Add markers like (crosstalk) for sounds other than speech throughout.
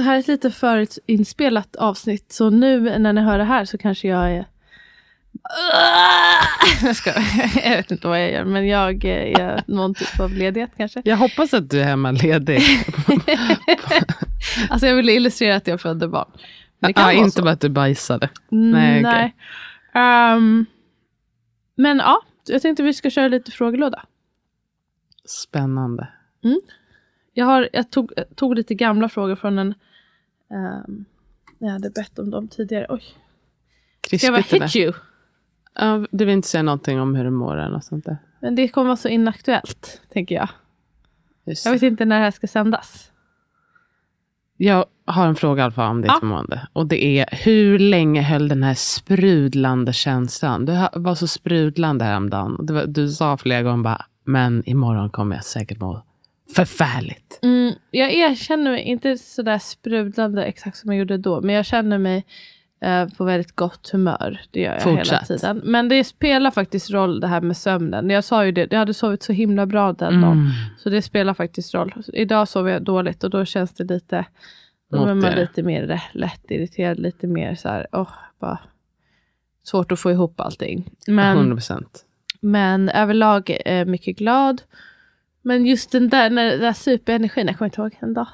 Det här är ett lite förinspelat avsnitt, så nu när ni hör det här så kanske jag är... (laughs) Jag, ska, (laughs) jag vet inte vad jag gör, men jag är någon typ av ledighet kanske. Jag hoppas att du är hemma ledig. (laughs) alltså jag ville illustrera att jag födde barn. Men ja, inte så. bara att du bajsade. Mm, Nej, Nej. okej. Ehm, men ja, jag tänkte vi ska köra lite frågelåda. Spännande. Jag, har, jag tog, tog lite gamla frågor från en... Um, jag hade bett om dem tidigare. Oj. Ska jag bara hit you? Ja, du vill inte säga någonting om hur du mår eller något sånt där? Men det kommer vara så inaktuellt, tänker jag. Just. Jag vet inte när det här ska sändas. Jag har en fråga fall om ditt Ja. mående. Och det är, hur länge höll den här sprudlande känslan? Du var så sprudlande häromdagen. Var, du sa flera gånger bara, men imorgon kommer jag säkert må förfärligt. Mm, jag erkänner mig inte sådär sprudlande exakt som jag gjorde då. Men jag känner mig eh, på väldigt gott humör. Det gör jag hela Fortsätt. tiden. Men det spelar faktiskt roll det här med sömnen. Jag sa ju det, jag hade sovit så himla bra den dagen. Mm. Så det spelar faktiskt roll. Idag sover jag dåligt och då känns det lite, då är man lite mer lättirriterad, lite mer så här, åh, bara svårt att få ihop allting. Men, 100 procent. men överlag är mycket glad. Men just den där, när, den där superenergin, jag kommer inte ihåg en dag.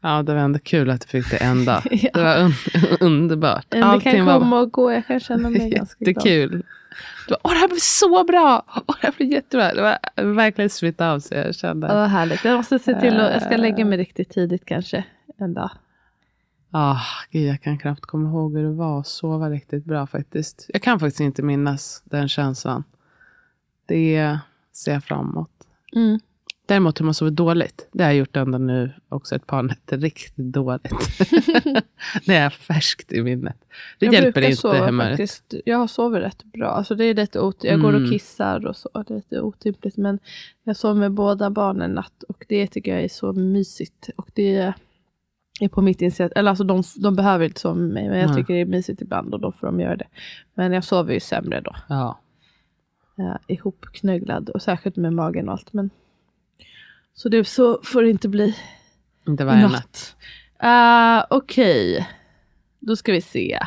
Ja, det var ändå kul att du fick det en dag. (laughs) Ja. Det var un- (laughs) underbart. Men det Allting kan var komma och gå, jag kan känna mig (laughs) ganska glad. jättekul. Du bara, Åh, det här blir så bra! Åh, det här blir jättebra. Det var verkligen smitta av sig. Jag kände. Ja, vad härligt. Jag måste se till att, jag ska lägga mig riktigt tidigt kanske en dag. Ah, gud, jag kan knappt komma ihåg hur det var att sova riktigt bra faktiskt. Jag kan faktiskt inte minnas den känslan. Det ser jag fram emot. Mm. Däremot hur man sover dåligt. Det har jag gjort ända nu också ett par nätter riktigt dåligt. (laughs) det är färskt i minnet. Det Jag hjälper inte sova humöret. faktiskt. Jag sover rätt bra. Alltså det är lite ot- jag går och Mm. kissar och så. Det är lite otympligt. Men jag sover med båda barnen natt. Och det tycker jag är så mysigt. Och det är på mitt initiativ. Eller alltså de, de behöver inte sova med mig. Men jag Nej. tycker det är mysigt ibland. Och då får de göra det. Men jag sover ju sämre då. Ja. Uh, ihopknögglad och särskilt med magen och allt. Men, så det så får det inte bli Inte varje natt. natt. Uh, Okej, då ska vi se.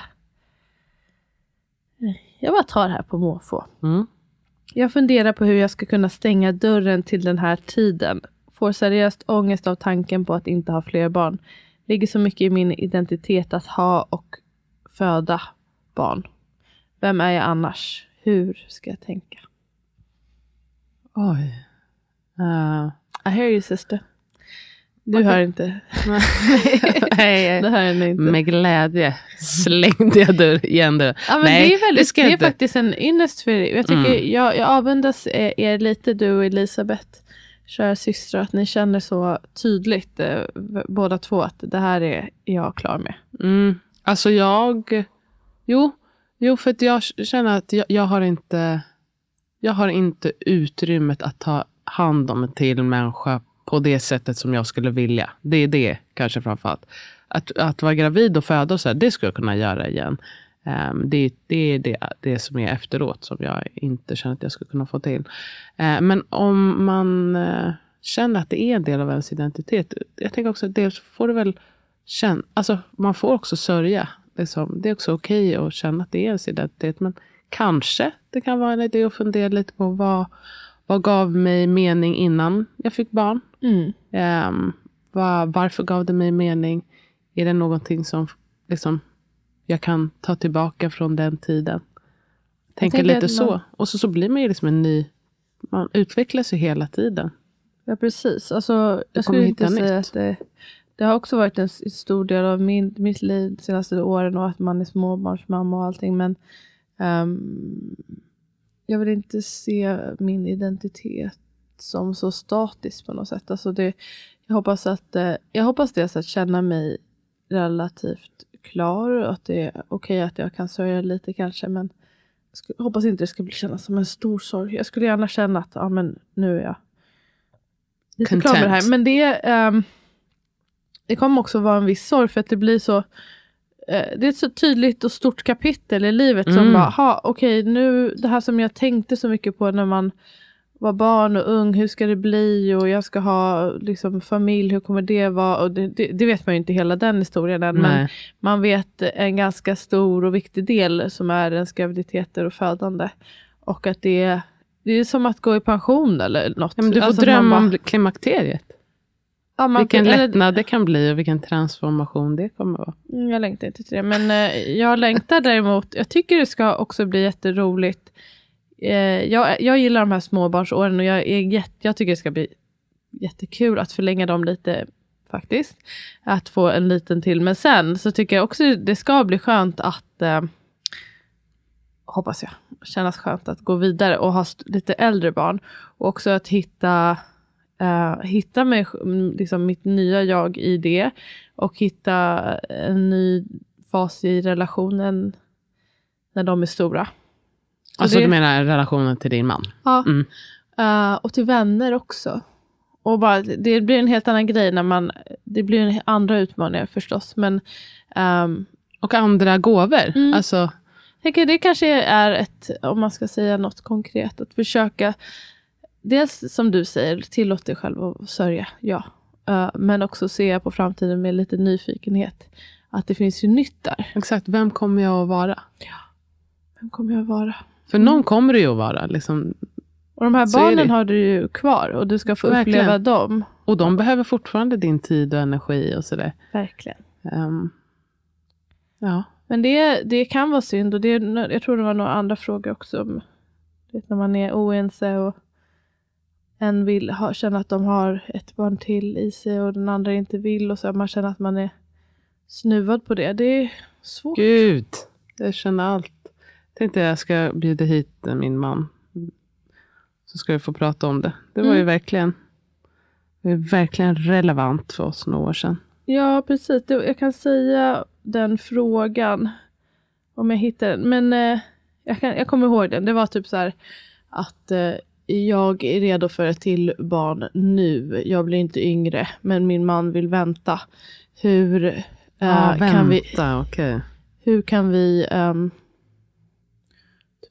Jag bara tar här på måfå. Mm. Jag funderar på hur jag ska kunna stänga dörren till den här tiden. Får seriöst ångest av tanken på att inte ha fler barn. Ligger så mycket i min identitet att ha och föda barn. Vem är jag annars? Hur ska jag tänka? Oj. Eh, I hear you sister. Du Okej. hör inte. (laughs) nej, det hör inte. med glädje slängde jag dörr, igen dörren. Ja, men Nej, det är, väldigt, det det är faktiskt en ynnest för er. Jag, tycker, Mm. jag, jag avundas er, lite, du och Elisabeth, kära systrar, att ni känner så tydligt eh, båda två att det här är jag klar med. Mm. Alltså jag... Jo, jo för att jag känner att jag, jag har inte... Jag har inte utrymmet att ta hand om en till människa på det sättet som jag skulle vilja. Det är det kanske framförallt. Att, att vara gravid och föda och så här, det skulle jag kunna göra igen. Um, det, det är det, det som är efteråt som jag inte känner att jag skulle kunna få till. Uh, men om man uh, känner att det är en del av ens identitet. Jag tänker också att dels får du väl känna, alltså, man får också sörja. Liksom. Det är också okej att känna att det är ens identitet. Men kanske det kan vara en idé att fundera lite på vad, vad gav mig mening innan jag fick barn? Mm. Ehm, vad, varför gav det mig mening? Är det någonting som liksom, jag kan ta tillbaka från den tiden? Tänker lite så. man- Och så, så blir man ju liksom en ny... Man utvecklas ju hela tiden. Ja, precis. Alltså, jag skulle inte säga nytt. att det, det har också varit en stor del av min, mitt liv de senaste åren och att man är småbarnsmamma och allting. Men ehm, jag vill inte se min identitet som så statisk på något sätt. Alltså det, jag hoppas att eh, jag hoppas dels att känna mig relativt klar och att det är okej att jag kan sörja lite kanske. Men jag hoppas inte det ska bli kännas som en stor sorg. Jag skulle gärna känna att ja, men nu är jag lite klar med det här. Content. Men det, ehm, det kommer också vara en viss sorg för att det blir så eh, det är ett så tydligt och stort kapitel i livet som Mm. bara, ha, okej nu det här som jag tänkte så mycket på när man var barn och ung, hur ska det bli och jag ska ha liksom, familj, hur kommer det vara? Och det, det, det vet man ju inte hela den historien än, men man vet en ganska stor och viktig del som är ens graviditeter och födande. Och att det är, det är som att gå i pension eller något. Ja, men du får Alltså drömma om bara- klimakteriet. Ja, man- vilken eller- lättnad det kan bli och vilken transformation det kommer vara. Mm, Jag längtar inte till det. Men eh, jag längtar däremot. Jag tycker det ska också bli jätteroligt. Eh, jag, jag gillar de här småbarnsåren och jag, är jätte, jag tycker det ska bli jättekul att förlänga dem lite faktiskt. Att få en liten till. Men sen så tycker jag också det ska bli skönt att eh, hoppas jag, kännas skönt att gå vidare och ha lite äldre barn. Och också att hitta, eh, hitta mig, liksom mitt nya jag i det. Och hitta en ny fas i relationen när de är stora. Så Alltså det- du menar relationen till din man? Ja. Mm. Eh, och till vänner också. Och bara, det blir en helt annan grej när man, det blir en andra utmaningar förstås. Men ehm, Och andra gåvor. Mm. Alltså, jag tänker det kanske är ett, om man ska säga något konkret, att försöka, dels som du säger, tillåt dig själv att sörja, ja. Eh, men också se på framtiden med lite nyfikenhet. Att det finns ju nytt där. exakt, vem kommer jag att vara? Vem kommer jag vara? För någon kommer det ju att vara. Liksom. Och de här Så barnen har du ju kvar och du ska få Verkligen. uppleva dem. Och de behöver fortfarande din tid och energi och sådär. Verkligen. Ehm, ja. Men det, det kan vara synd och det, jag tror det var några andra frågor också. Om, du vet, när man är oense och en vill ha, känna att de har ett barn till i sig och den andra inte vill och så man känner att man är snuvad på det. Det är svårt. Gud, jag känner allt. Tänkte jag ska bjuda hit min man. Så ska vi få prata om det. Det var ju Mm. verkligen, det är verkligen relevant för oss några år sedan. Ja, precis. Jag kan säga den frågan om jag hittar den. Men eh, jag, kan, jag kommer ihåg den. Det var typ så här att eh, jag är redo för ett till barn nu. Jag blir inte yngre, men min man vill vänta. Hur, eh, Ja, kan, vi, vänta, okej. hur kan vi ehm,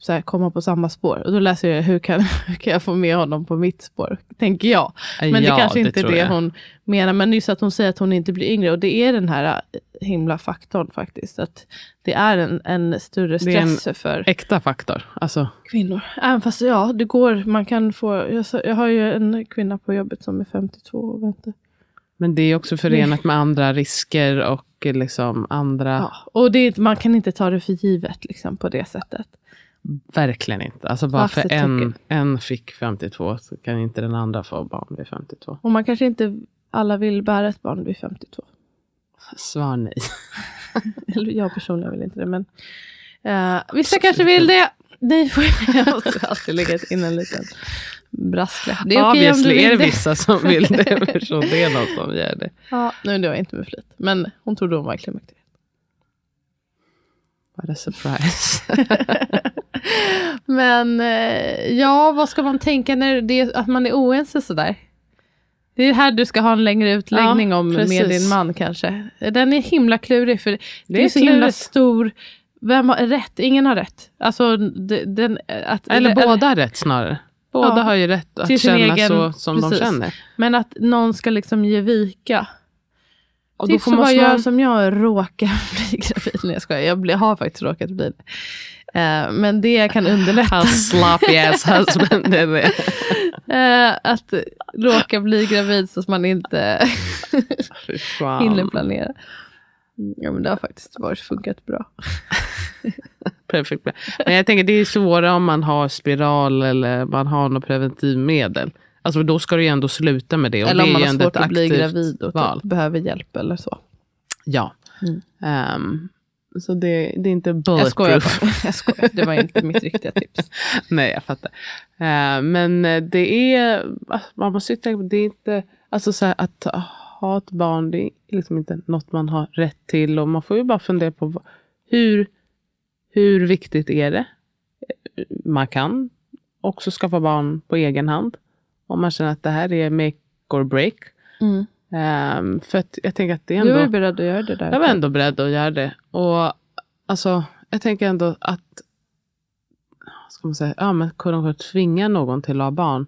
typ så här, komma på samma spår? Och då läser jag hur kan, (laughs) hur kan jag få med honom på mitt spår, tänker jag. Men det Ja, kanske inte är det jag. hon menar. Men just att hon säger att hon inte blir yngre. Och det är den här äh, himla faktorn faktiskt. Att det är en, en större Det är en- stress för Äkta faktor. Alltså, kvinnor. Även fast ja, det går. Man kan få. Jag, jag har ju en kvinna på jobbet som är 52 och väntar. men det är också förenat med andra risker och liksom andra... Ja. Och det man kan inte ta det för givet liksom, på det sättet. Verkligen inte. Alltså bara för Varför en, tycker- en fick 52 så kan inte den andra få barn vid 52. Och man kanske inte alla vill bära ett barn vid 52. Svar nej. (laughs) Eller jag personligen vill inte det. Men eh, vissa kanske vill det. Nej, får (laughs) jag måste alltid lägga in en liten brasklapp. Det är okej om du vill är det vissa som vill det (laughs) eftersom det är någon som gör det. Ja, nej, det var inte med flit. Men hon trodde hon var klimakteriet. What a surprise. (laughs) Men eh, ja, vad ska man tänka när det att man är oense sådär? Det är här du ska ha en längre utläggning Ja, om med precis. din man kanske. Den är himla klurig för det, är är så himla klurigt. stor. Vem har rätt? Ingen har rätt. Alltså, det- den, att, Eller båda har rätt snarare. Båda Ja, har ju rätt att känna egen- så som precis. de känner. Men att någon ska liksom ge vika. Och då Tips får man vad göra som jag råkar (laughs) bli gravid. Nej jag skojar, jag blir, har faktiskt råkat bli det. Eh, men det kan underlätta. Hans sloppy ass husband. (laughs) Eh, att råka bli gravid så att man inte (laughs) hinner planera. Ja men det har faktiskt varit funkat bra. Perfekt. Men jag tänker det är svårare om man har spiral eller man har något preventivmedel. Alltså då ska du ju ändå sluta med det. Och eller om man har svårt att bli gravid och typ behöver hjälp eller så. Ja. Mm. Ehm, så det, det är inte Jag skojar bulletproof. (laughs) Jag skojar. Det var inte mitt riktiga tips. (laughs) Nej, jag fattar. Eh, men eh, det är, man måste ju tänka på, det är inte, alltså så här, att ha ett barn, det är liksom inte något man har rätt till. Och man får ju bara fundera på hur, hur viktigt är det? Man kan också skaffa barn på egen hand. Om man känner att det här är make or break. Mm. Ehm, för att jag tänker att det är Du ändå... var ju beredd att göra det där. Jag var ändå beredd att göra det. Och alltså, jag tänker ändå att ska man säga, ja, men kunna tvinga någon till att ha barn.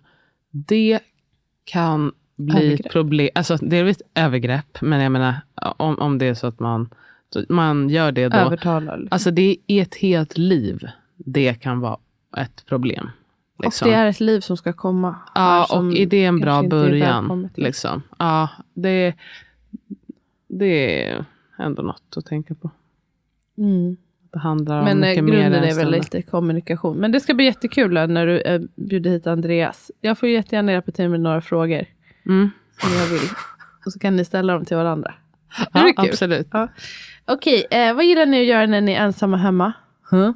Det kan bli Övergrepp. problem. Alltså, det är ett övergrepp. Men jag menar, om, om det är så att man, man gör det då. Övertalar. Liksom. Alltså det är ett helt liv. Det kan vara ett problem. Liksom. Och det är ett liv som ska komma. Ja, och är det en bra början? Liksom. Ja, det, det är ändå något att tänka på. Mm. Det handlar om Men eh, mycket mer grunden än är väl lite kommunikation. Men det ska bli jättekul eh, när du eh, bjuder hit Andreas. Jag får jättegärna hjälpa till med några frågor Mm. som jag vill. Och så kan ni ställa dem till varandra. Det Ja, blir kul. absolut. Ja. Okej, eh, vad gillar ni att göra när ni är ensamma hemma? Huh?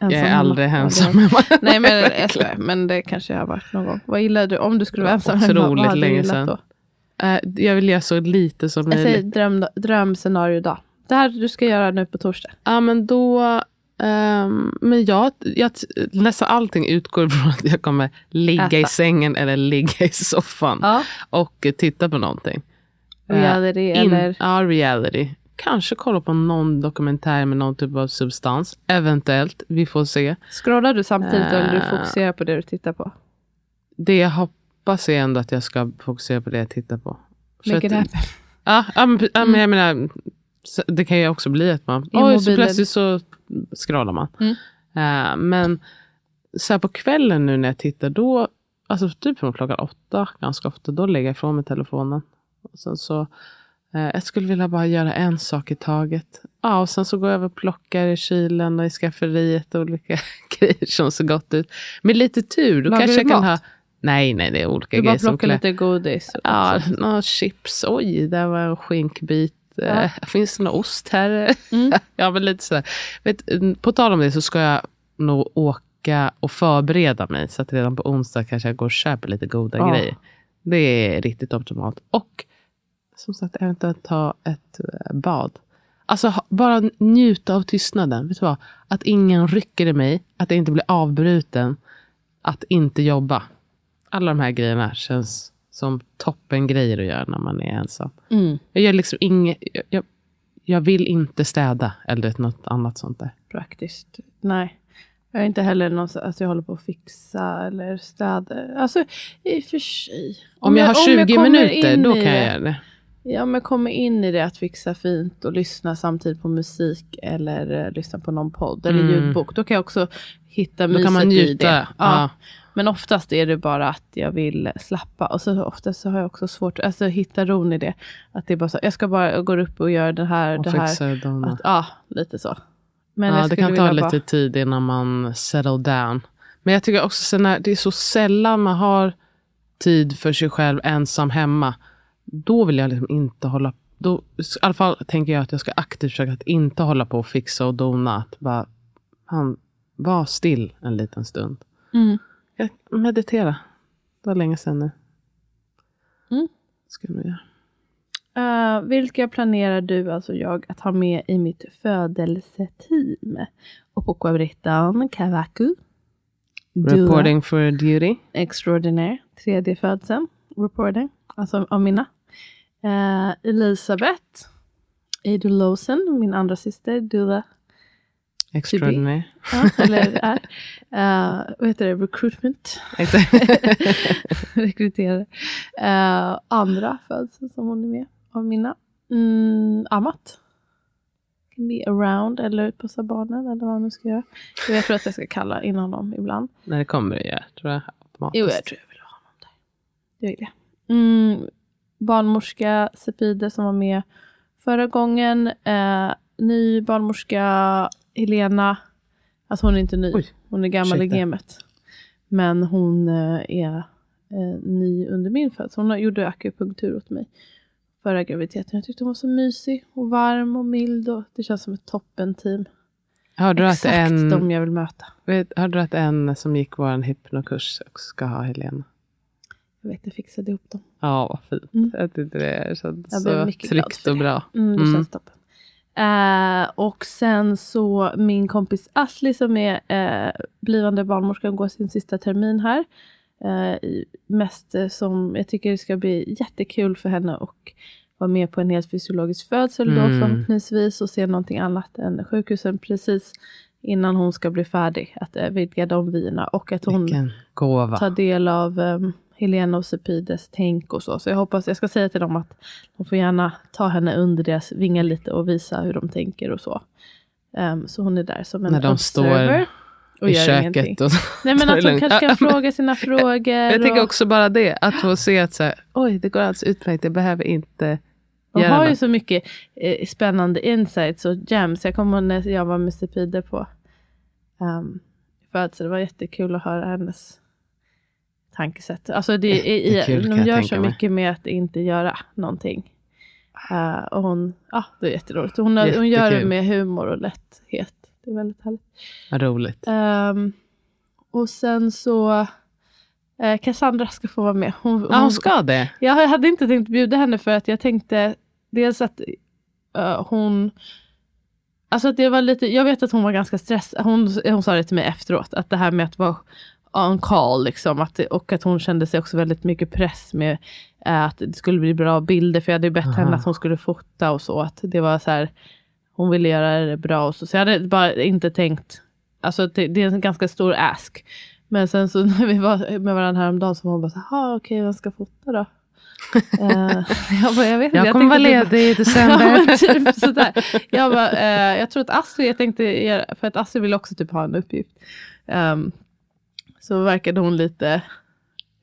Jag är aldrig ensam hemma. Nej men jag skojar, (laughs) men det kanske jag har varit någon gång. Vad gillar du om du skulle vara ensam hemma? Vad hade du länge gillat sedan. Då? Eh, Jag vill göra så lite som Jag säger möjligt. dröm, drömscenario dag. Det här du ska göra nu på torsdag. Ja, men då... ehm, men jag, jag, nästan allting utgår (laughs) från att jag kommer ligga i Äta. sängen eller ligga i soffan Ja. och titta på någonting. Reality In, eller? Ja, reality. Kanske kolla på någon dokumentär med någon typ av substans. Eventuellt. Vi får se. Scrollar du samtidigt eller du Eh. fokuserar på det du tittar på? Det jag hoppas är ändå att jag ska fokusera på det jag tittar på. Make it happen. Ja, ja, men, ja, men jag menar, så- det kan ju också bli att man, oj, så plötsligt så scrollar man. Mm. Eh, men så här på kvällen nu när jag tittar, då, alltså typ från klockan åtta, ganska ofta, då lägger jag ifrån mig telefonen. Och sen så, jag skulle vilja bara göra en sak i taget. Ja, och sen så går jag över och plockar i kylen och i skafferiet, olika (laughs) grejer som ser gott ut. Med lite tur, då Lagar kanske du jag kan mat? ha, nej, nej, det är olika Du bara grejer som plockar klä- lite godis. Ja, några chips. Oj, där var en skinkbit. Ja. Eh, (laughs) finns det någon ost här? Mm. (laughs) ja, men lite sådär. Vet, på tal om det så ska jag nog åka och förbereda mig. Så att redan på onsdag kanske jag går och köper lite goda Ja. grejer. Det är riktigt optimalt. Och som sagt, eventuellt ta ett eh, bad. Alltså bara njuta av tystnaden. Vet du vad? Att ingen rycker i mig. Att jag inte blir avbruten. Att inte jobba. Alla de här grejerna känns som toppen grejer att göra när man är ensam. Mm. Jag gör liksom inget. Jag, jag, jag vill inte städa eller något annat sånt där. Praktiskt. Nej. Jag är inte heller någon att jag håller på att fixa eller städa. Alltså i och för sig. Om, jag, har 20 kommer minuter, in då kan jag göra det. Ja, men kommer in i det att fixa fint och lyssna samtidigt på musik eller eh, lyssna på någon podd eller Mm. ljudbok. Då kan jag också hitta Då kan man i njuta. det. Ja. Ja. Men oftast är det bara att jag vill slappa. Och så oftast så har jag också svårt alltså, att hitta ron i det. Att det är bara så, jag ska bara gå upp och göra det här. Och det här. Att, ja, lite så. Men Ja, det kan ta lite bara- tid innan man settle down. Men jag tycker också när det är så sällan man har tid för sig själv ensam hemma. Då vill jag liksom inte hålla då, I alla fall tänker jag att jag ska aktivt försöka att inte hålla på och fixa och dona. Att bara, han, var still en liten stund. Mm. Jag meditera. Det var länge sedan nu. Mm. Ska jag göra. Eh, vilka planerar du, alltså jag, att ha med i mitt födelseteam? Opokwa Brittan, Kavaku, Dua, Reporting for duty. Extraordinaire, tredje födseln, reporting, alltså av mina. Eh, Elisabeth, Eidul Lawson, min andra syster, Dula, Extraordinary. ja, eller är. Uh, vad heter det, recruitment, (laughs) rekryterare. Eh, andra födsel som hon är med av mina. mm, ammat. Can be around eller passa barnen eller vad man nu ska göra. Jag tror att jag ska kalla in honom ibland. Nej, det kommer det göra, tror jag. Automatiskt. Jo, jag tror jag vill ha honom där. Jag vill det. Mm, barnmorska Sepide som var med förra gången. Eh, ny barnmorska Helena. Alltså hon är inte ny. Oj, hon är gammal ursäkta. i gamet. Men hon eh, är eh, ny under min födsel. Hon gjorde akupunktur åt mig förra graviditeten. Jag tyckte hon var så mysig och varm och mild. Och det känns som ett toppen-team. Hörde Exakt en, de jag vill möta. vet, hörde du att en som gick vår hypnokurs ska ha Helena? Jag vet, jag fixade ihop dem. Ja, vad fint. Mm. Jag tyckte det blev så tryggt och bra. Mm, det Mm. känns toppen. Eh, och sen så min kompis Asli som är eh, blivande barnmorska och går sin sista termin här. I- mest som jag tycker det ska bli jättekul för henne och vara med på en helt fysiologisk födsel då Mm. förhoppningsvis och se någonting annat än sjukhusen precis innan hon ska bli färdig. Att vidga de vyerna och att hon Vilken gåva. ta del av um, Helena och Sepides tänk och så. Så jag hoppas, jag ska säga till dem att de får gärna ta henne under deras vingar lite och visa hur de tänker och så. Ehm, så hon är där som en När de observer står och I gör ingenting. köket. Och Nej men att lugnt. (laughs) kanske kan fråga (laughs) sina frågor. Jag tänker och- också bara det, att få se att så här, oj, det går alldeles utmärkt, jag behöver inte De har ju så mycket eh, spännande insights och gems. Jag kommer ihåg när jag var med Sepide på um, födsel. Det var jättekul att höra hennes tankesätt. Alltså det, i, Jättekul, i, kan de gör så mycket med att inte göra någonting. Eh, och hon, ja det är jätteroligt. Hon, har, hon gör det Jättekul. med humor och lätthet. Det är väldigt härligt. Vad roligt. Ehm, och sen så eh, Cassandra ska få vara med. Hon, Ja, hon ska det. jag hade inte tänkt bjuda henne för att jag tänkte dels att eh, hon Alltså att det var lite, jag vet att hon var ganska stressad. Hon, hon sa det till mig efteråt. Att det här med att vara on call liksom. Att och att hon kände sig också väldigt mycket press med eh, att det skulle bli bra bilder. För jag hade ju bett Aha. henne att hon skulle fota och så. Att det var så här. Hon ville göra det bra och så. Så jag hade bara inte tänkt. Alltså det, det är en ganska stor ask. Men sen så (laughs) när vi var med varandra häromdagen så var hon bara så här, "Ah, okej vem ska fota då? (laughs) Eh, (laughs) jag, bara, jag vet inte. Jag kommer vara typ- ledig i Ja, december. men typ sådär. Jag, bara, eh, jag tror att Astrid, jag tänkte, för att Astrid vill också typ ha en uppgift. Ehm, så verkade hon lite...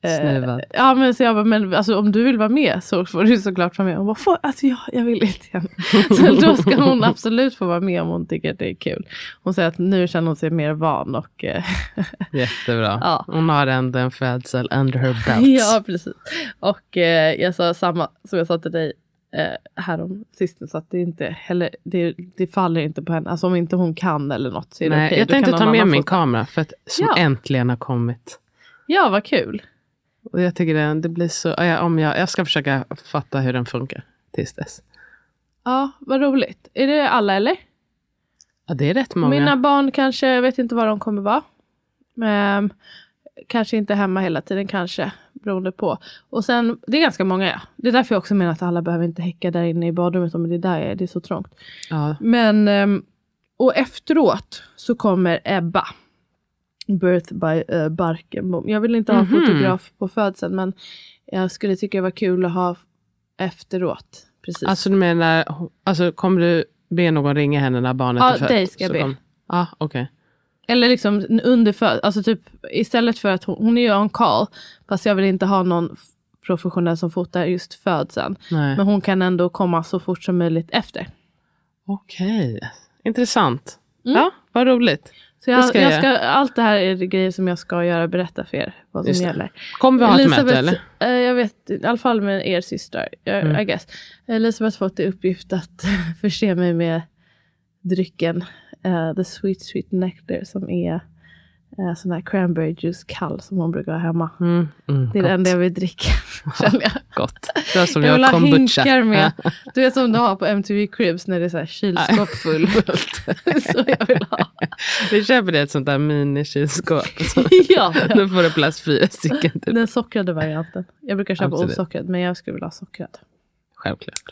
eh, Snuvad. Ja men så jag bara, men alltså, om du vill vara med så får du såklart vara med. Hon bara, får, alltså, ja, jag vill inte igen. (laughs) Så då ska hon absolut få vara med om hon tycker att det är kul. Hon säger att nu känner hon sig mer van och eh, (laughs) Jättebra. Ja. Hon har ändå en födsel under her belt. (laughs) Ja, precis. Och eh, jag sa samma som jag sa till dig eh, härom sisten, så att det inte heller, det, det faller inte på henne. Alltså om inte hon kan eller något så är det Nej, okej. jag Då tänkte ta med min kamera för att som Ja. äntligen har kommit. Ja, vad kul. Och jag tycker det, det blir så, ja, om jag, jag ska försöka fatta hur den funkar tills dess. Ja, vad roligt. Är det alla eller? Ja, det är rätt många. Mina barn kanske, jag vet inte var de kommer vara. Men, kanske inte hemma hela tiden kanske, beroende på. Och sen, det är ganska många ja. Det är därför jag också menar att alla behöver inte häcka där inne i badrummet om det är där jag är, det är så trångt. Ja, Men, ehm, och efteråt så kommer Ebba. Birth by uh, Barkenbom. Jag vill inte ha Mhm. fotograf på födseln men jag skulle tycka det var kul att ha efteråt. Precis. alltså du menar, alltså kommer du be någon ringa henne när barnet Ja, är fött? dig ska jag be. Ja, okej. Eller liksom under alltså typ istället för att hon, hon är ju on call. Fast jag vill inte ha någon professionell som fotar just födseln. Nej. Men hon kan ändå komma så fort som möjligt efter. Okej, intressant. Mm. Ja, vad roligt. Så Det jag, ska jag jag ska, allt det här är grejer som jag ska göra berätta för er. Vad som Just gäller. Kommer vi ha ett möte eller? eh, jag vet, i alla fall med er systrar, jag, Mm. I guess. Elisabeth har fått i uppgift att (laughs) förse mig med drycken, eh, the sweet sweet nectar som är uh, sån här cranberry juice kall som hon brukar ha hemma. Mm, mm, Det är gott. det enda jag vill dricka, (laughs) känner jag. Gott. Det var som Jag jag, vill ha kombucha. hinkar med. (laughs) Du vet som du har på MTV Cribs när det är så här kylskåp full. (laughs) så jag vill ha. Vi köper det ett sånt där minikylskåp. Ja, Då får det plats fyra stycken. Typ. den sockrade varianten. Jag brukar köpa Absolut. osockrad men jag skulle vilja ha sockrad. Självklart.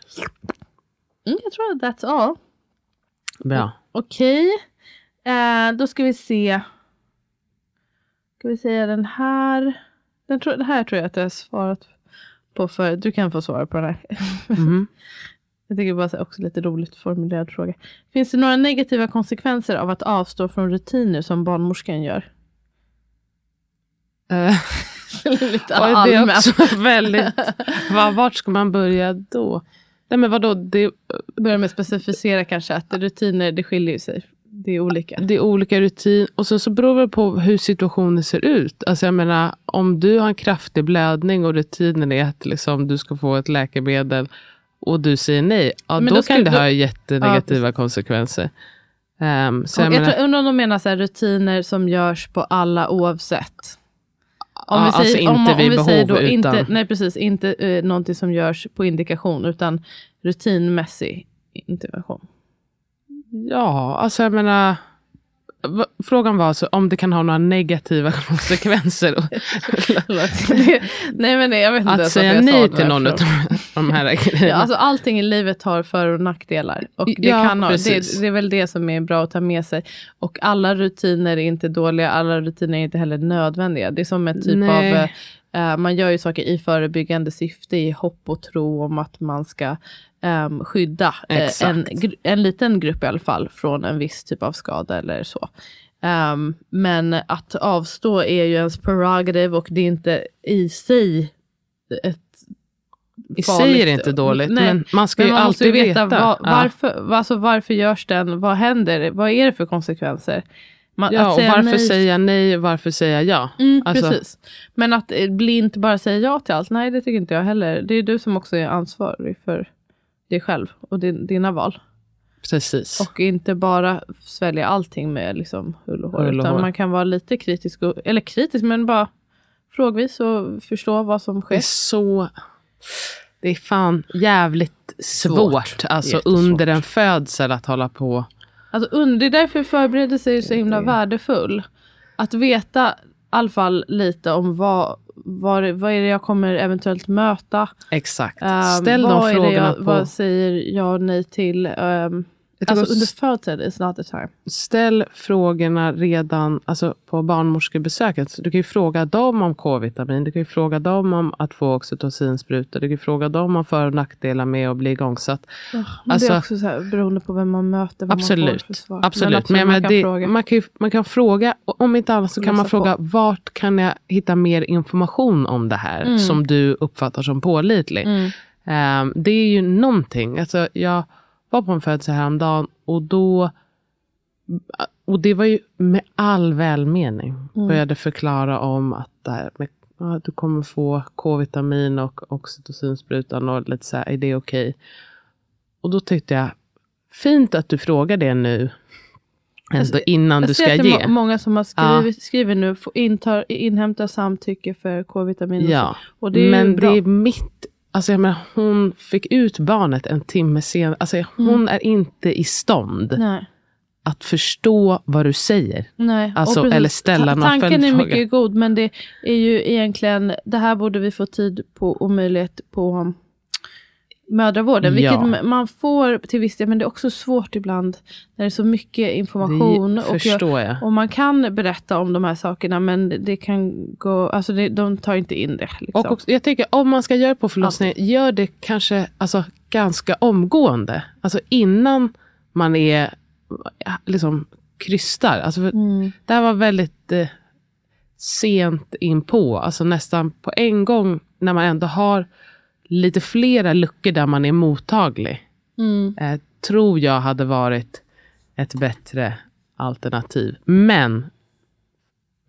Mm, jag tror att that's all. Bra. Okej, eh, då ska vi se. Ska vi säga den här. Den, tro, det här tror jag att jag har svarat på för. Du kan få svara på den här. Mhm. (laughs) Jag tycker bara så också lite roligt formulerad fråga. Finns det några negativa konsekvenser av att avstå från rutiner som barnmorskan gör? Eh, (laughs) lite och det är allmänt. också väldigt... (laughs) Va, vart ska man börja då? Nej men vadå, det, Börja med att specificera kanske att rutiner, det skiljer ju sig. Det är olika. det är olika rutin och sen så beror det på hur situationen ser ut. Alltså jag menar, om du har en kraftig blödning och rutinen är att liksom, du ska få ett läkemedel och du säger nej, ja, då, då kan det då- ha jättenegativa Ja, konsekvenser. Um, så Jag, jag menar, tror, undrar om de menar så rutiner som görs på alla oavsett. Om vi säger, alltså inte om, om vid vi behov, då inte, utan- nej precis, inte eh, någonting som görs på indikation utan rutinmässig intervention. ja, alltså jag menar, frågan var alltså om det kan ha några negativa (laughs) konsekvenser. Det- nej men nej, jag vet inte att säga nej till någon av de här grejerna. Ja, alltså allting i livet har för och nackdelar. Och det, Ja, kan ha, det, det är väl det som är bra att ta med sig. Och alla rutiner är inte dåliga, alla rutiner är inte heller nödvändiga. Det är som en typ Nej. av, eh, man gör ju saker i förebyggande syfte, i hopp och tro om att man ska ehm, skydda eh, en, en liten grupp i alla fall från en viss typ av skada eller så. Ehm, men att avstå är ju ens prerogative och det är inte i sig ett I sig är det inte dåligt, Nej, men man ska men ju man alltid veta, veta. Ja. varför, alltså varför görs den, vad händer, vad är det för konsekvenser? Man, Ja, och säga varför nej- säger jag nej, varför säger jag ja? Mm, Alltså- Precis. Men att eh, blint bara säga ja till allt, nej det tycker inte jag heller. Det är du som också är ansvarig för dig själv och din, dina val. Precis. Och inte bara svälja allting med liksom hull och hår. Hull och utan hår. man kan vara lite kritisk, och, eller kritisk men bara frågvis och förstå vad som det sker. är så... Det är fan jävligt svårt, Svårt. alltså Jättesvårt. under en födsel att hålla på. Alltså, det är därför förberedelse är så himla värdefull. Att veta i alla fall lite om vad, vad, vad är det jag kommer eventuellt möta. Exakt. Ehm, Ställ de frågorna jag, på... Vad säger jag nej till? Um, alltså under födseln is not the time. Ställ frågorna redan alltså på barnmorskebesöket. Så Du kan ju fråga dem om K-vitamin, du kan ju fråga dem om att få oxytocinsprutor, du kan ju fråga dem om för och nackdelar med att bli igångsatt. Men Alltså- det är också så här, beroende på vem man möter. Vad Man får Absolut. för svar. Absolut. Men, Men, absolut, men man kan det, fråga. man, kan ju, man kan fråga, om inte annat så kan man Läsa på. fråga vart kan jag hitta mer information om det här Mm. som du uppfattar som pålitlig. Mm. Ehm, det är ju någonting. Alltså, jag var på en födelse häromdagen och då och det var ju med all välmening. Mm. Började förklara om att det här med, ja, du kommer få K-vitamin och oxytocinsprutan och lite så här, är det okej? Och då tyckte jag, fint att du frågar det nu. Alltså innan Jag du ser ska ge. må- många som har skrivit, skriver nu, intar, inhämtar samtycke för K-vitamin. och Ja. Och det men det är mitt... Alltså jag menar, hon fick ut barnet en timme senare. Alltså hon är inte i stånd Mm. Nej. att förstå vad du säger. Nej. Alltså, eller ställa någon Tanken är mycket god, men det är ju egentligen, det här borde vi få tid på och möjlighet på mödravården. Vilket Ja. man får till viss del, men det är också svårt ibland när det är så mycket information. Det och, jag, jag. och man kan berätta om de här sakerna, men det kan gå, alltså det, de tar inte in det. Liksom. Och också, jag tänker, om man ska göra det på förlossningen, gör det kanske alltså, ganska omgående. Alltså innan man är ja, liksom krystar. Alltså, Mm. Det här var väldigt eh, sent in på. Alltså nästan på en gång när man ändå har lite flera luckor där man är mottaglig. Mm. Eh, tror jag hade varit ett bättre alternativ. Men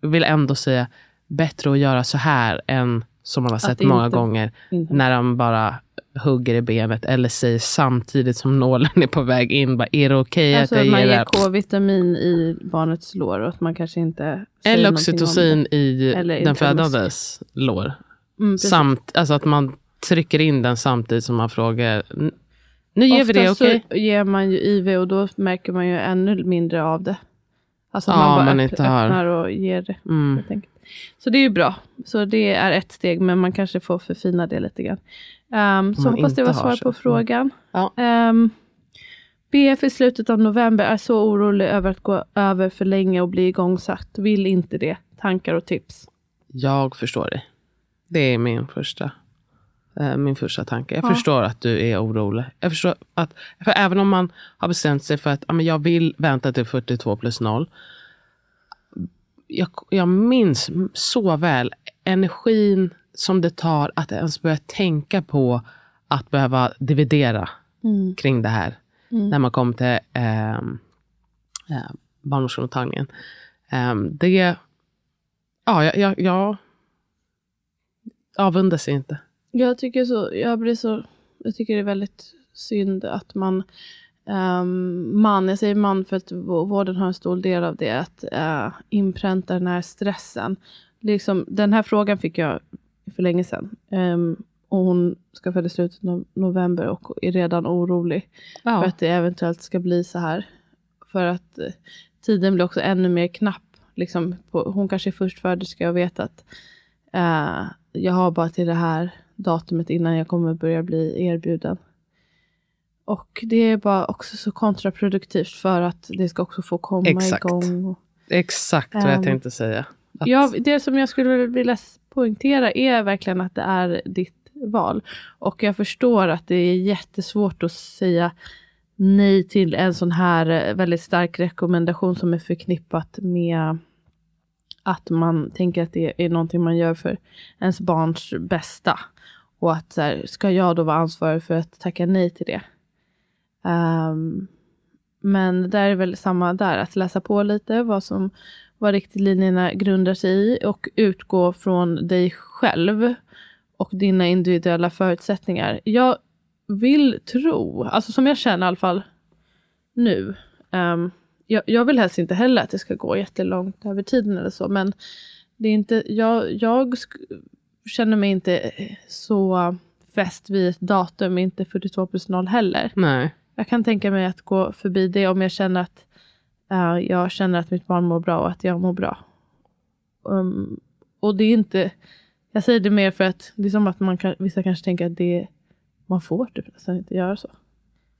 vill ändå säga bättre att göra så här än som man har sett många inte gånger inhämta. när de bara hugger i benet eller säger samtidigt som nålen (laughs) är på väg in, bara, är det okej Alltså att jag man ger det ger här? K-vitamin i barnets lår och att man kanske inte Eller oxytocin i Eller den födandes lår. Mm. Samt, alltså att man trycker in den samtidigt som man frågar, "N- nu ger vi det, okej? så ger man ju IV och då märker man ju ännu mindre av det. Alltså Ja, man bara man inte har- öppnar och ger det. Mm. Så det är ju bra. Så det är ett steg, men man kanske får förfina det lite grann. Um, så hoppas det var svar på frågan. Ja. Um, BF i slutet av november är så orolig över att gå över för länge och bli igångsatt. Vill inte det. Tankar och tips. Jag förstår dig. Det är min första. Eh, min första tanke. Jag Ja. förstår att du är orolig. Jag förstår att, för även om man har bestämt sig för att ja, men jag vill vänta till 42 plus 0. Jag, jag minns så väl energin som det tar att ens börja tänka på att behöva dividera Mm. kring det här. När man kom till eh, eh, barnmorskemottagningen. Eh, det, ja, jag, jag, jag avundas inte. Jag tycker så, jag blir så, jag tycker det är väldigt synd att man, ehm, man, jag säger man för att vå- vården har en stor del av det, att uh, inpränta den här stressen. Liksom, den här frågan fick jag för länge sedan. Ehm, och hon ska föda i slutet av november och är redan orolig för Ja. att det eventuellt ska bli så här. För att eh, tiden blir också ännu mer knapp. Liksom på, hon kanske är förstföderska och vet att eh, jag har bara till det här datumet innan jag kommer börja bli erbjuden. Och det är bara också så kontraproduktivt för att det ska också få komma Exakt. igång. Och, Exakt vad jag Ehm, tänkte säga. Att, Ja, det som jag skulle vilja poängtera är verkligen att det är ditt val. Och jag förstår att det är jättesvårt att säga nej till en sån här eh, väldigt stark rekommendation som är förknippat med att man tänker att det är någonting man gör för ens barns bästa. Och att så här, ska jag då vara ansvarig för att tacka nej till det? Um, men det är väl samma där, att läsa på lite vad som vad riktlinjerna grundar sig i och utgå från dig själv och dina individuella förutsättningar. Jag vill tro, alltså som jag känner i alla fall nu, um, jag, jag vill helst inte heller att det ska gå jättelångt över tiden eller så, men det är inte, jag, jag känner mig inte så fäst vid ett datum, inte 42 plus 0 heller. Nej. Jag kan tänka mig att gå förbi det om jag känner att eh, jag känner att mitt barn mår bra och att jag mår bra. Um, och det är inte, jag säger det mer för att det är som att man kan, vissa kanske tänker att det man får typ nästan inte göra så.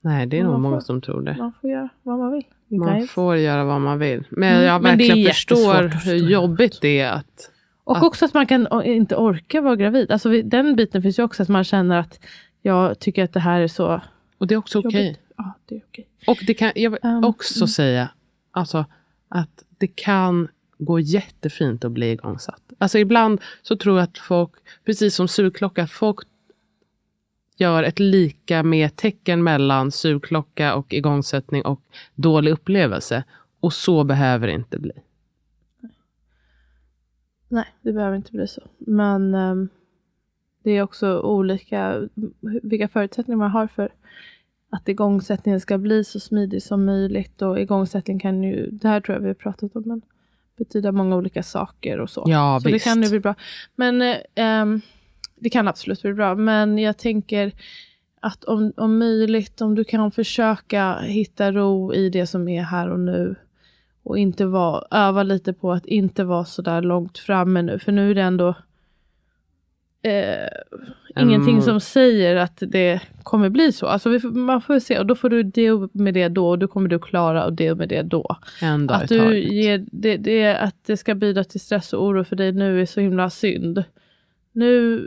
Nej, det är nog många får- som tror det. Man får göra vad man vill. Man Guys. får göra vad man vill. Men Mm, jag men verkligen jättesvårt förstår hur jobbigt det är att... Och att- också att man kan inte orka vara gravid. Alltså den biten finns ju också att man känner att jag tycker att det här är så Och det är också okej. jobbigt. Ja, det är okej. Och det kan, jag vill Um, också mm. säga alltså, att det kan gå jättefint att bli igångsatt. Alltså ibland så tror jag att folk, precis som surklocka, folk gör ett lika med tecken mellan surklocka och igångsättning och dålig upplevelse. Och så behöver det inte bli. Nej, det behöver inte bli så. Men ehm, det är också olika vilka förutsättningar man har för att igångsättningen ska bli så smidig som möjligt. Och igångsättning kan ju, det här tror jag vi har pratat om, men betyda många olika saker och så. Ja, så visst. det kan ju bli bra. Men ehm, det kan absolut bli bra. Men jag tänker att om, om möjligt, om du kan försöka hitta ro i det som är här och nu. Och inte vara, öva lite på att inte vara så där långt framme nu. För nu är det ändå eh, ingenting som säger att det kommer bli så. Alltså får- man får se och då får du deal med det då och då kommer du klara och deal med det då. En dag i Att, du ger, det, det, att det ska bidra till stress och oro för dig nu är så himla synd. Nu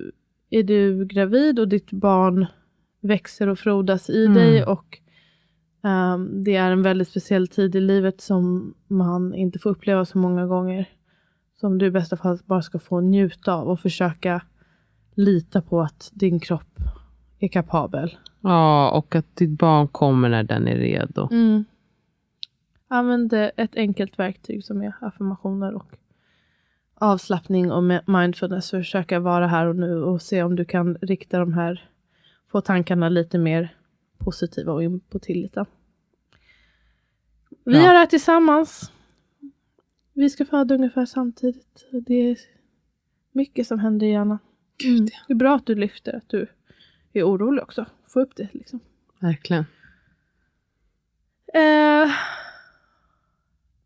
är du gravid och ditt barn växer och frodas i Mm. dig och ehm, det är en väldigt speciell tid i livet som man inte får uppleva så många gånger. Som du i bästa fall bara ska få njuta av och försöka lita på att din kropp är kapabel. Ja, och att ditt barn kommer när den är redo. Mm. Använd ett enkelt verktyg som är affirmationer och avslappning och mindfulness. Försöka vara här och nu och se om du kan rikta de här, få tankarna lite mer positiva och in på tilliten. Vi Ja. är här tillsammans. Vi ska föda ungefär samtidigt. Det är mycket som händer i hjärnan. Mm. Det är bra att du lyfter att du är orolig också. Få upp det liksom. Verkligen. Eh,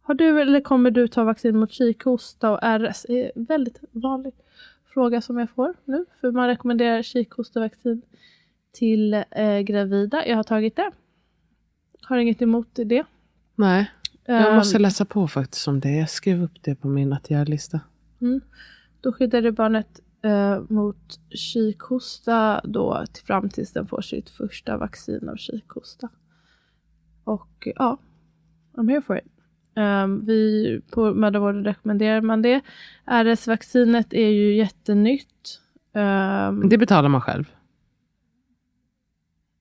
har du eller kommer du ta vaccin mot kikhosta och RS? Det är en väldigt vanlig fråga som jag får nu. För man rekommenderar kikhostavaccin till eh, gravida. Jag har tagit det. Har inget emot det. Nej, jag Eh, måste läsa på faktiskt om det. Jag skrev upp det på min att göra-lista. mm. Då skyddar du barnet eh, mot kikhosta då till, fram tills den får sitt första vaccin av kikhosta. Och ja, I'm here for it. Um, vi på mödravården rekommenderar man det. RS-vaccinet är ju jättenytt. Um, Det betalar man själv.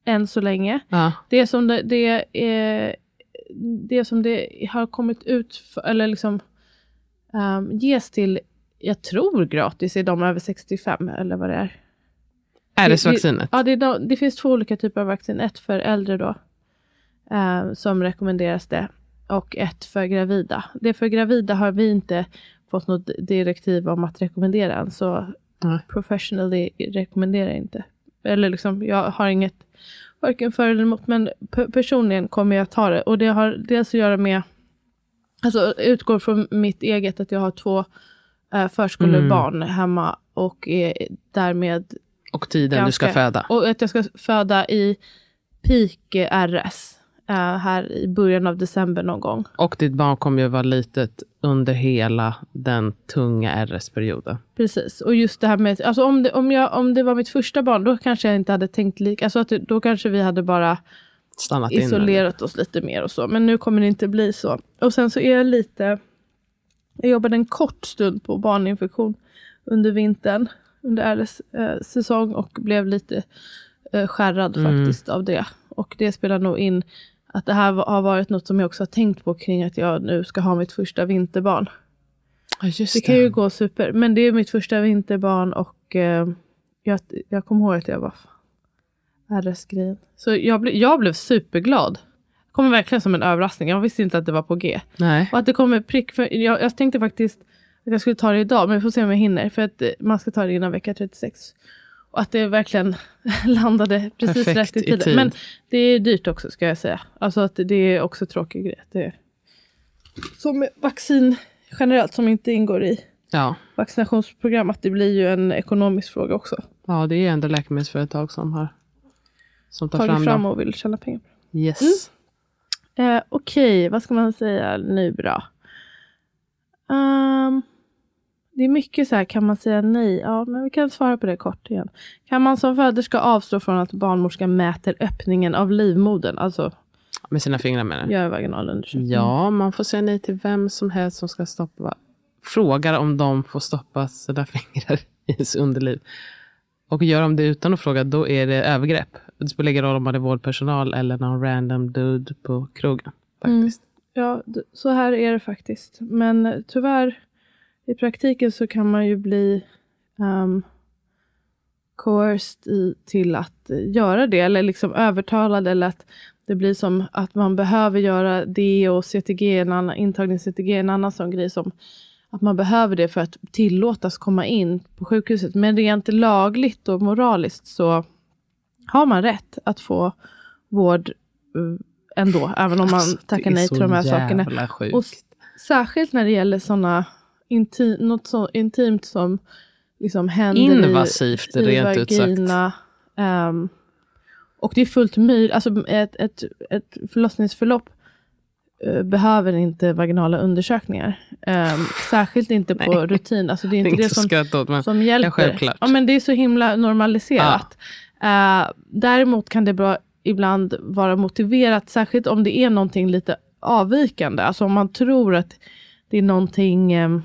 än så länge. Ja. Det som det, det, är, det som det har kommit ut för, eller liksom um, ges till, jag tror gratis, är de över 65 eller vad det är. RS-vaccinet. Ja, det, det finns två olika typer av vaccin. Ett för äldre då, eh, som rekommenderas det. Och ett för gravida. Det för gravida har vi inte fått något direktiv om att rekommendera än. Så Nej. professionally rekommenderar jag inte. Eller liksom, jag har inget varken för eller emot. Men pe- personligen kommer jag ta det. Och det har dels att göra med, alltså utgår från mitt eget, att jag har två eh, förskolebarn hemma. Och är därmed Och tiden du ska ganska- föda. och att jag ska föda i peak RS. Eh, här i början av december någon gång. Och ditt barn kommer ju vara litet under hela den tunga RS-perioden. Precis. Och just det här med, alltså om det, om, jag, om det var mitt första barn, då kanske jag inte hade tänkt lika, alltså att då kanske vi hade bara Stannat in. isolerat oss lite mer och så. Men nu kommer det inte bli så. Och sen så är jag lite, jag jobbade en kort stund på barninfektion under vintern, under RS eh, säsong och blev lite eh, skärrad Mm. faktiskt av det. Och det spelar nog in att det här har varit något som jag också har tänkt på kring att jag nu ska ha mitt första vinterbarn. Ja, just Det kan ju gå super, men det är mitt första vinterbarn och eh, jag, jag kommer ihåg att jag var RS-grejen. Så jag, ble, jag blev superglad. Det kommer verkligen som en överraskning. Jag visste inte att det var på G. Nej. Och att det kommer prick, för jag, jag tänkte faktiskt att jag skulle ta det idag, men vi får se om jag hinner. För att eh, man ska ta det innan vecka 36. Och att det verkligen (laughs) landade precis Perfekt rätt i i tiden. tid. Men det är dyrt också ska jag säga. Alltså att det är också tråkig grej. Det är, som vaccin generellt som inte ingår i Ja. vaccinationsprogram, att det blir ju en ekonomisk fråga också. ja, det är ändå läkemedelsföretag som har som tar Tagit fram, fram och vill tjäna pengar. Yes. Eh, Okej, vad ska man säga nu då? Ehm, det är mycket så här, kan man säga nej? Ja, men vi kan svara på det kort igen. Kan man som föderska avstå från att barnmorskan mäter öppningen av livmodern? Alltså Med sina fingrar menar du? gör vaginalundersökning. Ja, man får säga nej till vem som helst som ska stoppa. Frågar om de får stoppa sina (laughs) fingrar i ens underliv. Och gör de det utan att fråga, då är det övergrepp. Det spelar ingen roll om man är vårdpersonal eller någon random dude på krogen. Faktiskt. Ja, d- så här är det faktiskt. Men eh, tyvärr, i praktiken så kan man ju bli um, coerced i, till att göra det, eller liksom övertalad, eller att det blir som att man behöver göra det och CTG, en annan, intagning-CTG, en annan sån grej som att man behöver det för att tillåtas komma in på sjukhuset. Men rent lagligt och moraliskt så har man rätt att få vård eh, ändå, även om man Alltså, tackar nej till de här sakerna. sjukt. Och särskilt när det gäller sådana inti- något så intimt som liksom händer Invasivt, i, i rent ut sagt. vagina. ehm, och det är fullt möjligt, alltså ett, ett, ett förlossningsförlopp eh, behöver inte vaginala undersökningar. Ehm, särskilt inte på (laughs) Nej. rutin. Alltså det är inte det att som, skratta åt, men som hjälper. självklart. Ja, men det är så himla normaliserat. Eh, däremot kan det bra ibland vara motiverat, särskilt om det är någonting lite avvikande. Alltså om man tror att det är någonting, eh,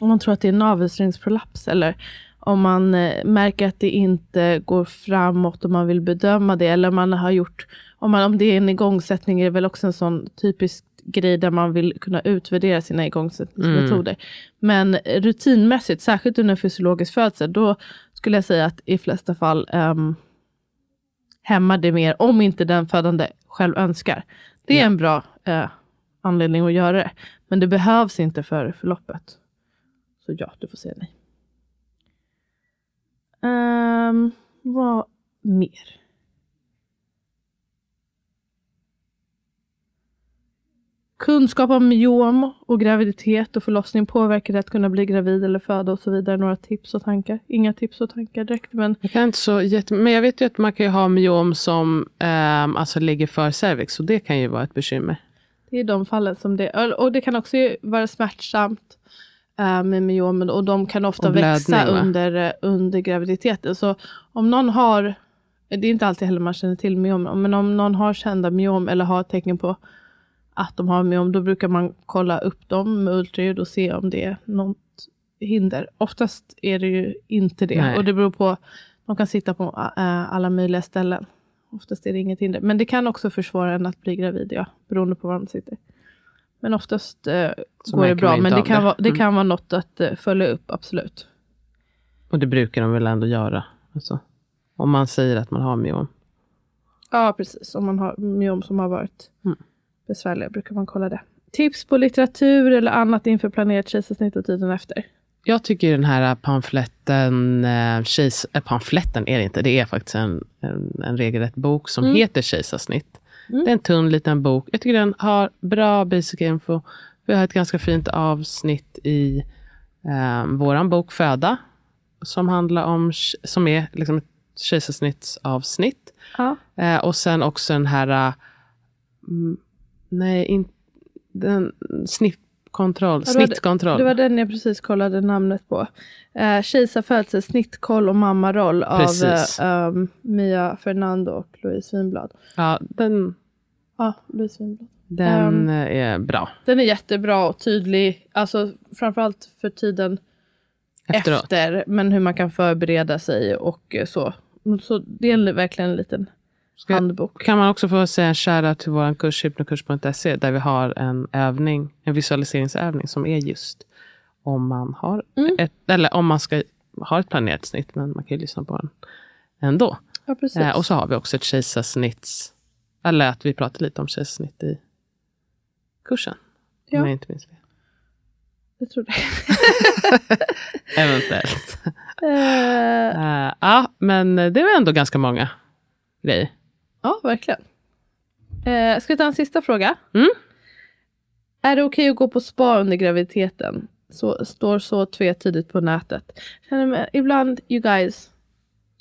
om man tror att det är navelsträngsprolaps eller om man eh, märker att det inte går framåt och man vill bedöma det eller om man har gjort, om, man, om det är en igångsättning är det väl också en sån typisk grej där man vill kunna utvärdera sina igångsättningsmetoder. Men rutinmässigt, särskilt under fysiologisk födsel, då skulle jag säga att i flesta fall um, hämmar det mer, om inte den födande själv önskar. Det är Ja. en bra eh, anledning att göra det. Men det behövs inte för förloppet. Så ja, du får säga nej. Um, vad mer? Kunskap om myom och graviditet och förlossning påverkar det att kunna bli gravid eller föda och så vidare. Några tips och tankar? Inga tips och tankar direkt, men Jag kan inte så jätte... Men jag vet ju att man kan ju ha myom som ehm, alltså ligger för cervix. Och det kan ju vara ett bekymmer. det är de fallen som det... Och det kan också vara smärtsamt. Eh, med myomen och de kan ofta blödning, växa under, eh, under graviditeten. Så om någon har, det är inte alltid heller man känner till myom, men om någon har kända myom eller har tecken på att de har myom, då brukar man kolla upp dem med ultraljud och se om det är något hinder. Oftast är det ju inte det Nej. och det beror på, de kan sitta på eh, alla möjliga ställen. Oftast är det inget hinder. Men det kan också försvåra en att bli gravid, ja, beroende på var de sitter. Men oftast eh, går det bra. Men det kan, det. Vara, det Mm. kan vara något att eh, följa upp, absolut. Och det brukar de väl ändå göra. Alltså, om man säger att man har myom. Ja, precis. Om man har myom som har varit Mm. besvärliga brukar man kolla det. Tips på litteratur eller annat inför planerat kejsarsnitt och tiden efter? Jag tycker den här pamfletten, eh, kejs, eh, pamfletten är det inte, det är faktiskt en, en, en regelrätt bok som Mm. heter Kejsarsnitt. Mm. Det är en tunn liten bok. Jag tycker den har bra basic info. Vi har ett ganska fint avsnitt i eh, våran bok Föda. Som handlar om, som är liksom ett kejsarsnittsavsnitt. Ja. Eh, och sen också den här, mm, nej, in, den, Ja, det- snittkontroll. Det var den jag precis kollade namnet på. Eh, Kejsarfödsel, snittkoll och mammaroll av eh, um, Mia Fernando och Louise Winblad. Ja, den, Ja, Louise Winblad. den eh, är bra. Den är jättebra och tydlig, alltså framförallt för tiden Efteråt. efter, men hur man kan förbereda sig och eh, så. Så det är en- verkligen en liten Ska- handbok. Kan man också få säga en shoutout till vår kurs hypnokurs.se där vi har en övning, en visualiseringsövning som är just om man har Mm. ett, eller om man ska ha ett planerat snitt, men man kan ju lyssna på den ändå. Ja. Eh, och så har vi också ett kejsarsnitts, eller att vi pratar lite om kejsarsnitt i kursen. Ja. Om jag inte minns fel. Jag tror det. (laughs) Eventuellt. Eh, Eh, ja, men det var ändå ganska många grejer. Ja, verkligen. Eh, ska vi ta en sista fråga? Mm. Är det okej att gå på spa under graviditeten? Så, står så tvetydigt på nätet. Känner mig, ibland, you guys,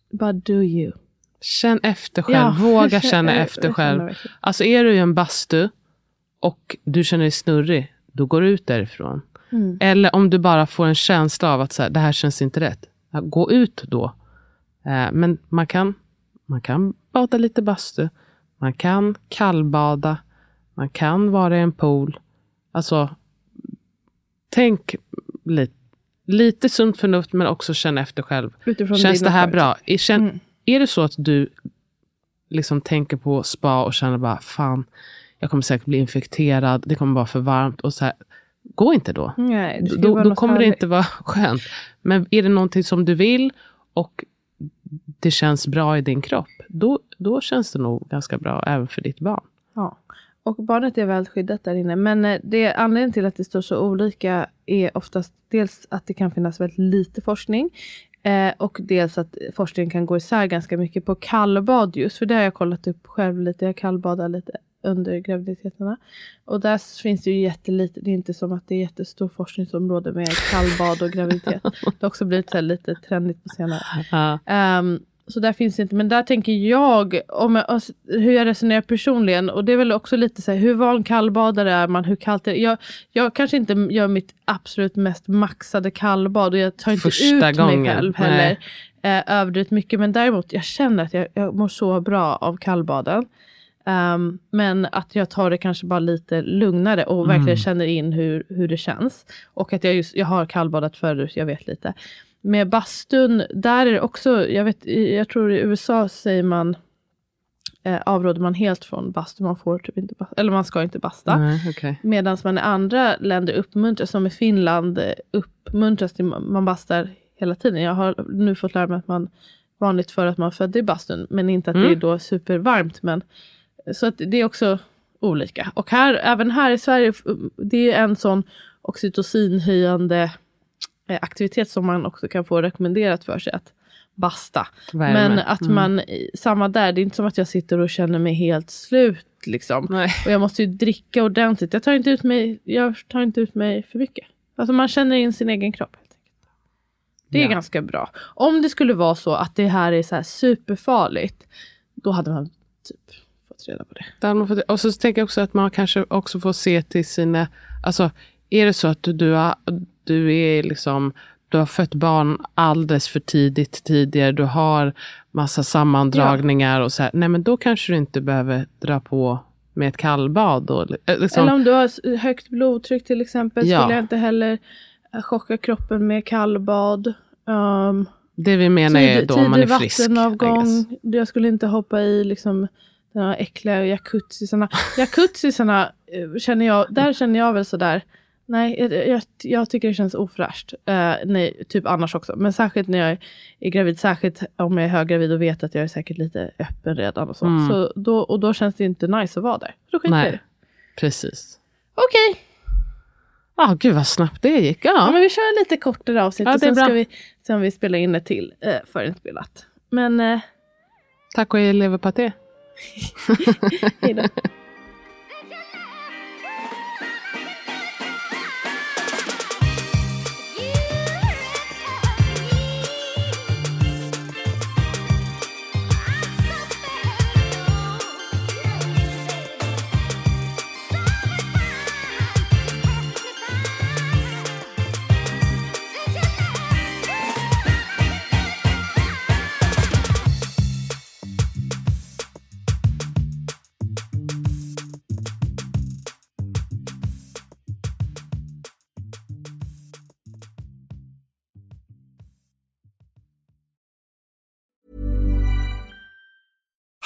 but do you? Känn efter själv, Ja, våga (laughs) känna efter själv. Alltså är du i en bastu och du känner dig snurrig, då går du ut därifrån. Mm. Eller om du bara får en känsla av att så här, det här känns inte rätt. Gå ut då. Eh, men man kan, man kan bada lite bastu. Man kan kallbada. Man kan vara i en pool. Alltså, tänk lite, lite sunt förnuft men också känn efter själv. Utifrån Känns det här bra? Är, känn, Mm. är det så att du liksom tänker på spa och känner bara fan, jag kommer säkert bli infekterad, det kommer vara för varmt. Och så här, gå inte då. Nej, Då, då kommer det inte vara (laughs) skönt. Men är det någonting som du vill och det känns bra i din kropp, då, då känns det nog ganska bra även för ditt barn. Ja. Och barnet är väl skyddat där inne. Men eh, det, anledningen till att det står så olika är oftast dels att det kan finnas väldigt lite forskning. Eh, och dels att forskningen kan gå isär ganska mycket på kallbad just. För det har jag kollat upp själv lite. Jag kallbadar lite under graviditeterna. Och där finns det ju jättelite. Det är inte som att det är jättestor forskningsområde med kallbad och graviditet. (laughs) Det har också blivit så lite trendigt på senare. Ja. Ehm, så där finns det inte. Men där tänker jag, om jag, alltså, hur jag resonerar personligen. Och det är väl också lite så här, hur van kallbadare är man? Hur kallt är det? Jag, jag kanske inte gör mitt absolut mest maxade kallbad. Och jag tar inte Första ut gången, mig själv heller. Eh, överdrivet mycket. Men däremot, jag känner att jag, jag mår så bra av kallbaden. Ehm, men att jag tar det kanske bara lite lugnare och verkligen Mm. känner in hur, hur det känns. Och att jag just, jag har kallbadat förut, jag vet lite. Med bastun, där är det också, jag, vet, jag tror i USA säger man, eh, avråder man helt från bastu, man får typ inte basta, eller man ska inte basta. Nej, okej. Medan man i andra länder uppmuntras, som i Finland, eh, uppmuntras till man bastar hela tiden. Jag har nu fått lära mig att man vanligt för att man födde i bastun, men inte att det är Mm. då supervarmt. Men, så att det är också olika. Och här, även här i Sverige, det är en sån oxytocinhöjande eh, aktivitet som man också kan få rekommenderat för sig att basta. Värme. Men att Mm. man, samma där, det är inte som att jag sitter och känner mig helt slut. Liksom. Nej. Och jag måste ju dricka ordentligt. Jag tar inte ut mig, jag tar inte ut mig för mycket. Alltså man känner in sin egen kropp. Det är Ja. ganska bra. Om det skulle vara så att det här är så här superfarligt. Då hade man typ fått reda på det. Och så tänker jag också att man kanske också får se till sina... Alltså, är det så att du, du, har, du är liksom du har fött barn alldeles för tidigt tidigare. Du har massa sammandragningar och så här. Nej men då kanske du inte behöver dra på med ett kallbad. Då, liksom. Eller om du har högt blodtryck till exempel. Ja. Skulle jag inte heller eh, chocka kroppen med kallbad. Um, det vi menar tid, är då man är frisk. vattenavgång. Jag skulle inte hoppa i liksom de här äckliga jacuzzisarna. Jacuzzisarna eh, känner jag, där känner jag väl sådär. Nej, jag, jag, jag tycker det känns ofräscht. Uh, nej, typ annars också. Men särskilt när jag är gravid. Särskilt om jag är höggravid och vet att jag är säkert lite öppen redan. Och så. Mm. så då, och då känns det inte nice att vara där. Då skiter Nej, precis. Okej. Okay. Ja, oh, gud vad snabbt det gick. Ja. ja men vi kör lite kortare avsnitt ja, och sen bra. ska vi se om vi spelar in ett till uh, förinspelat. Men... Uh... Tack och leverpaté. (laughs) Hej då. (laughs)